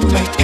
to make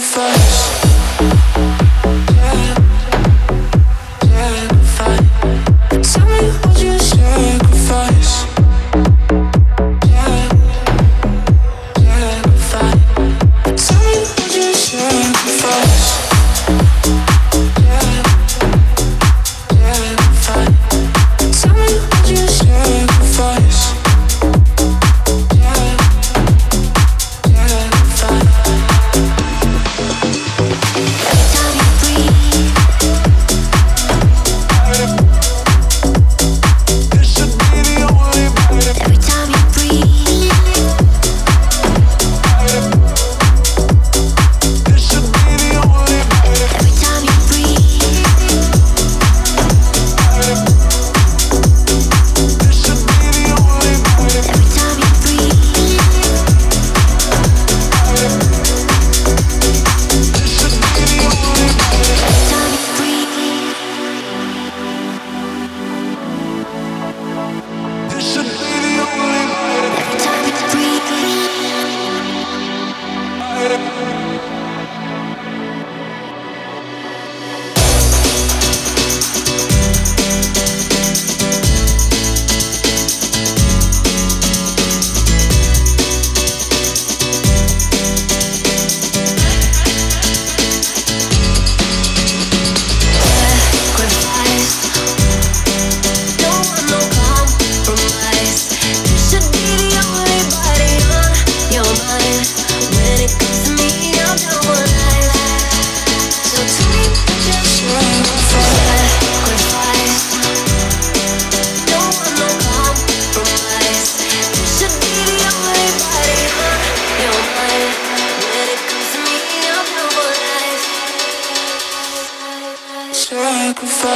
sacrifice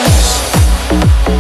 it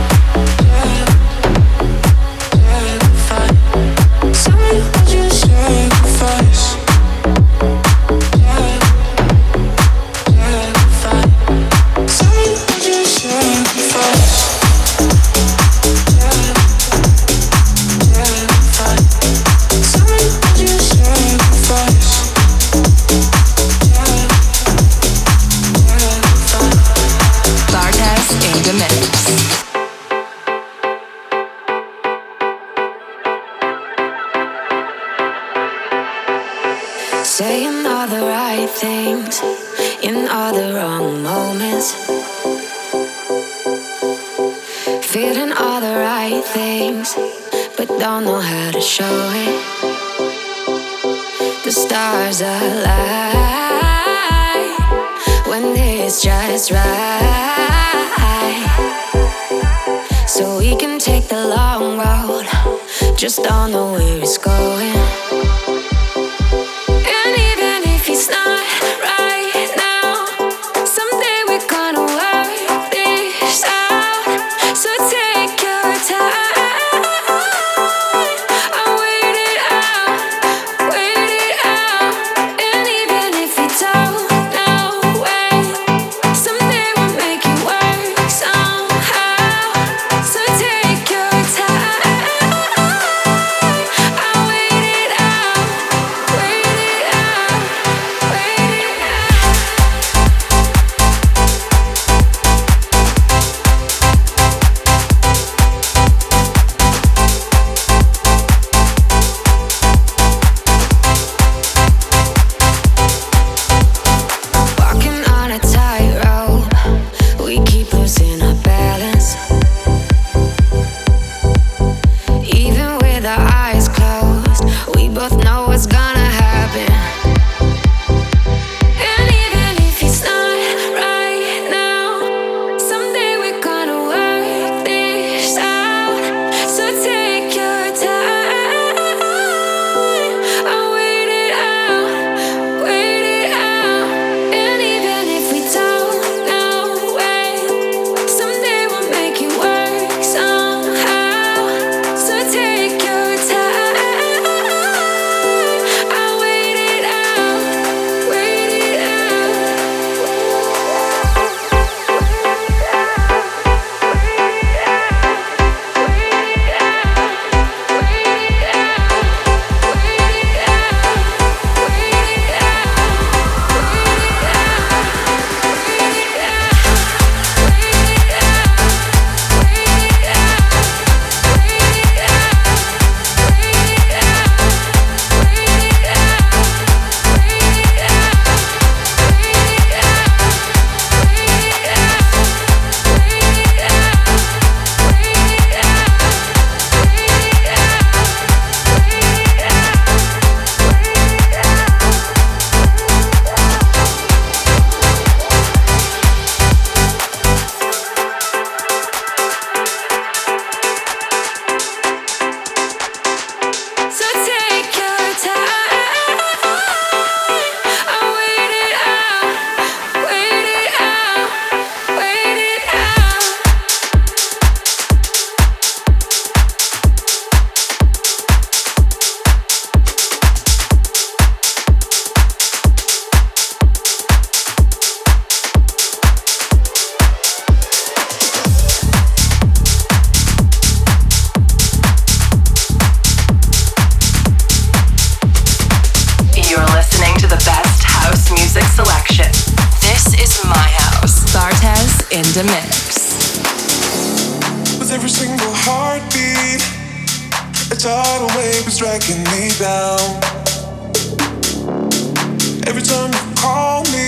Every time you call me,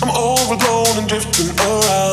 I'm overblown and drifting around.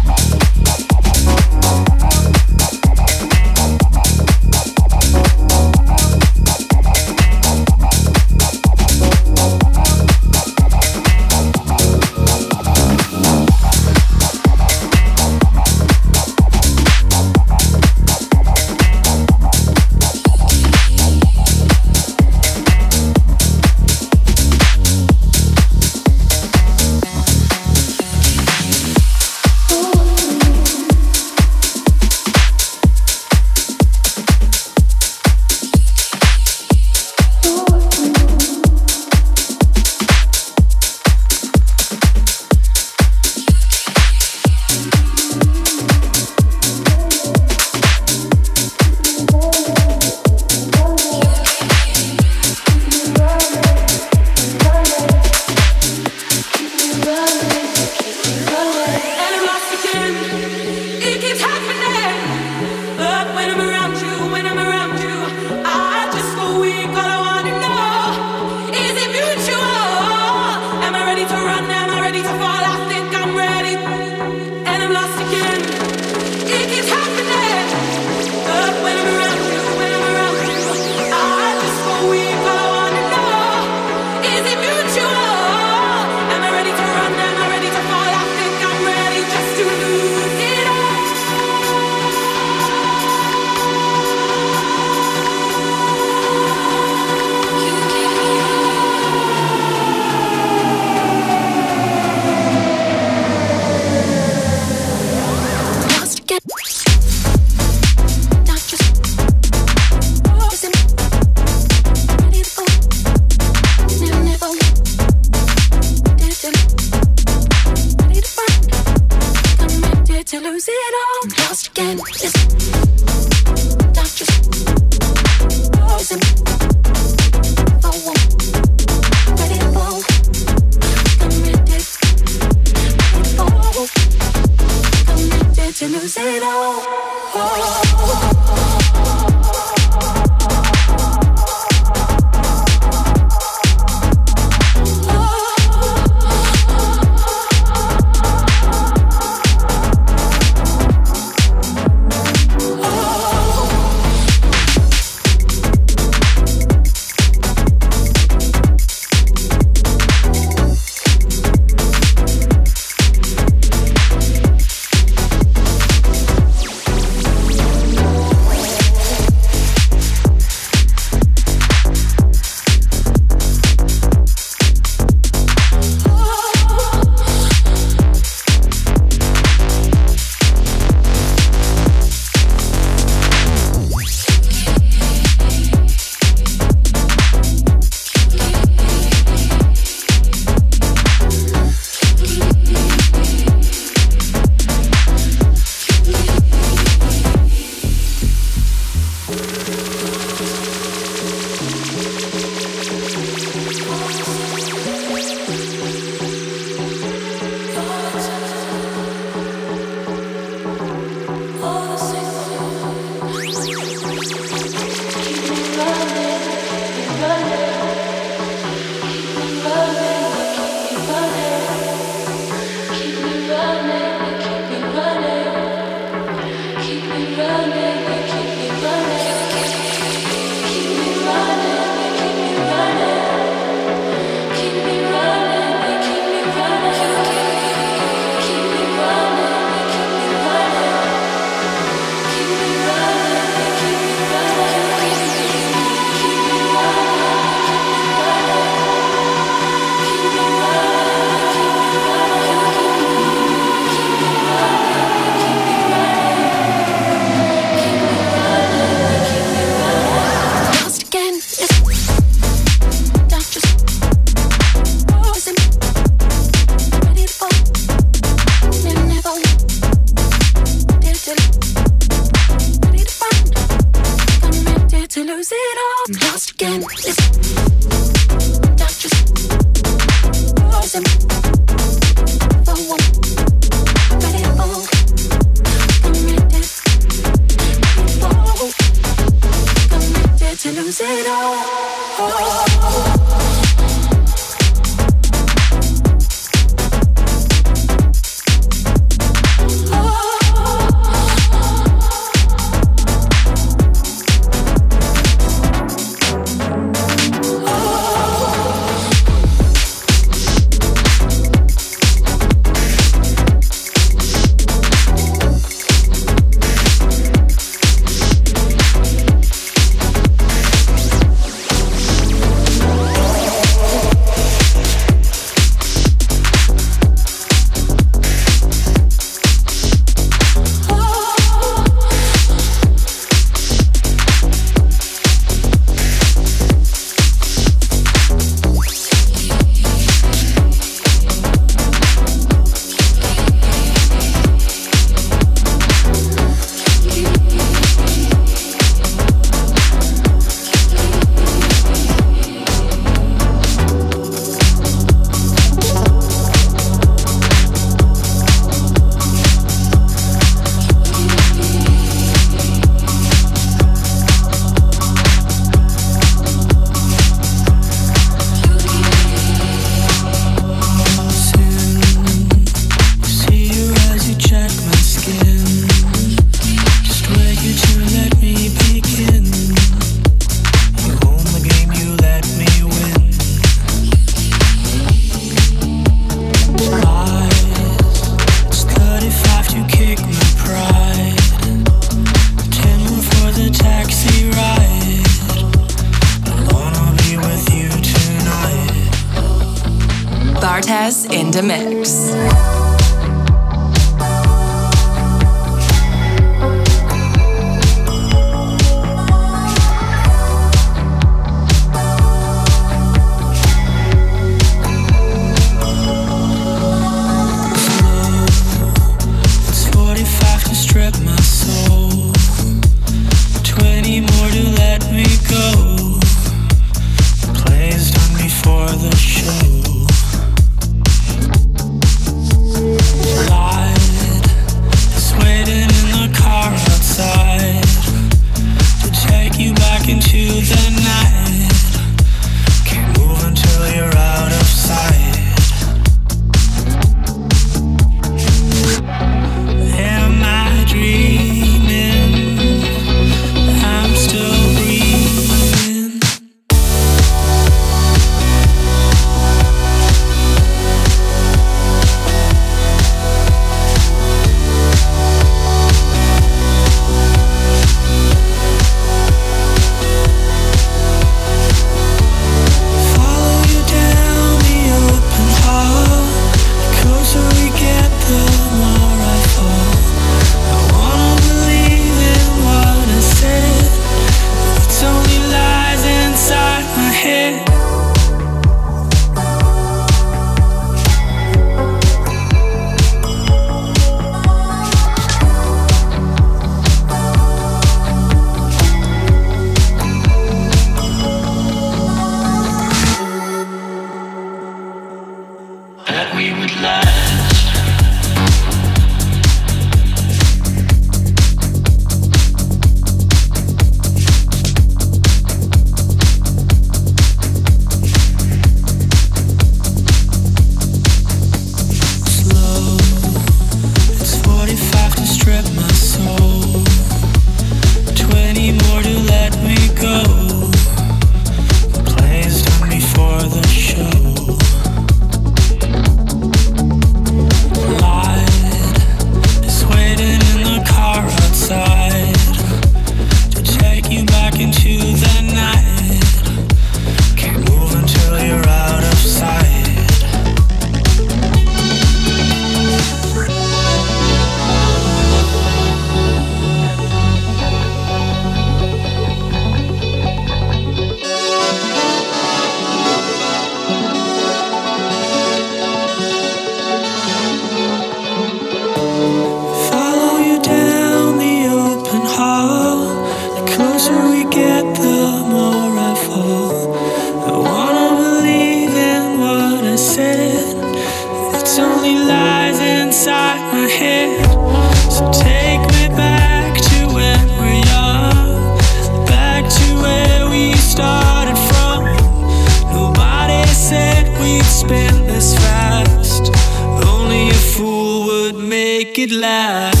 It last.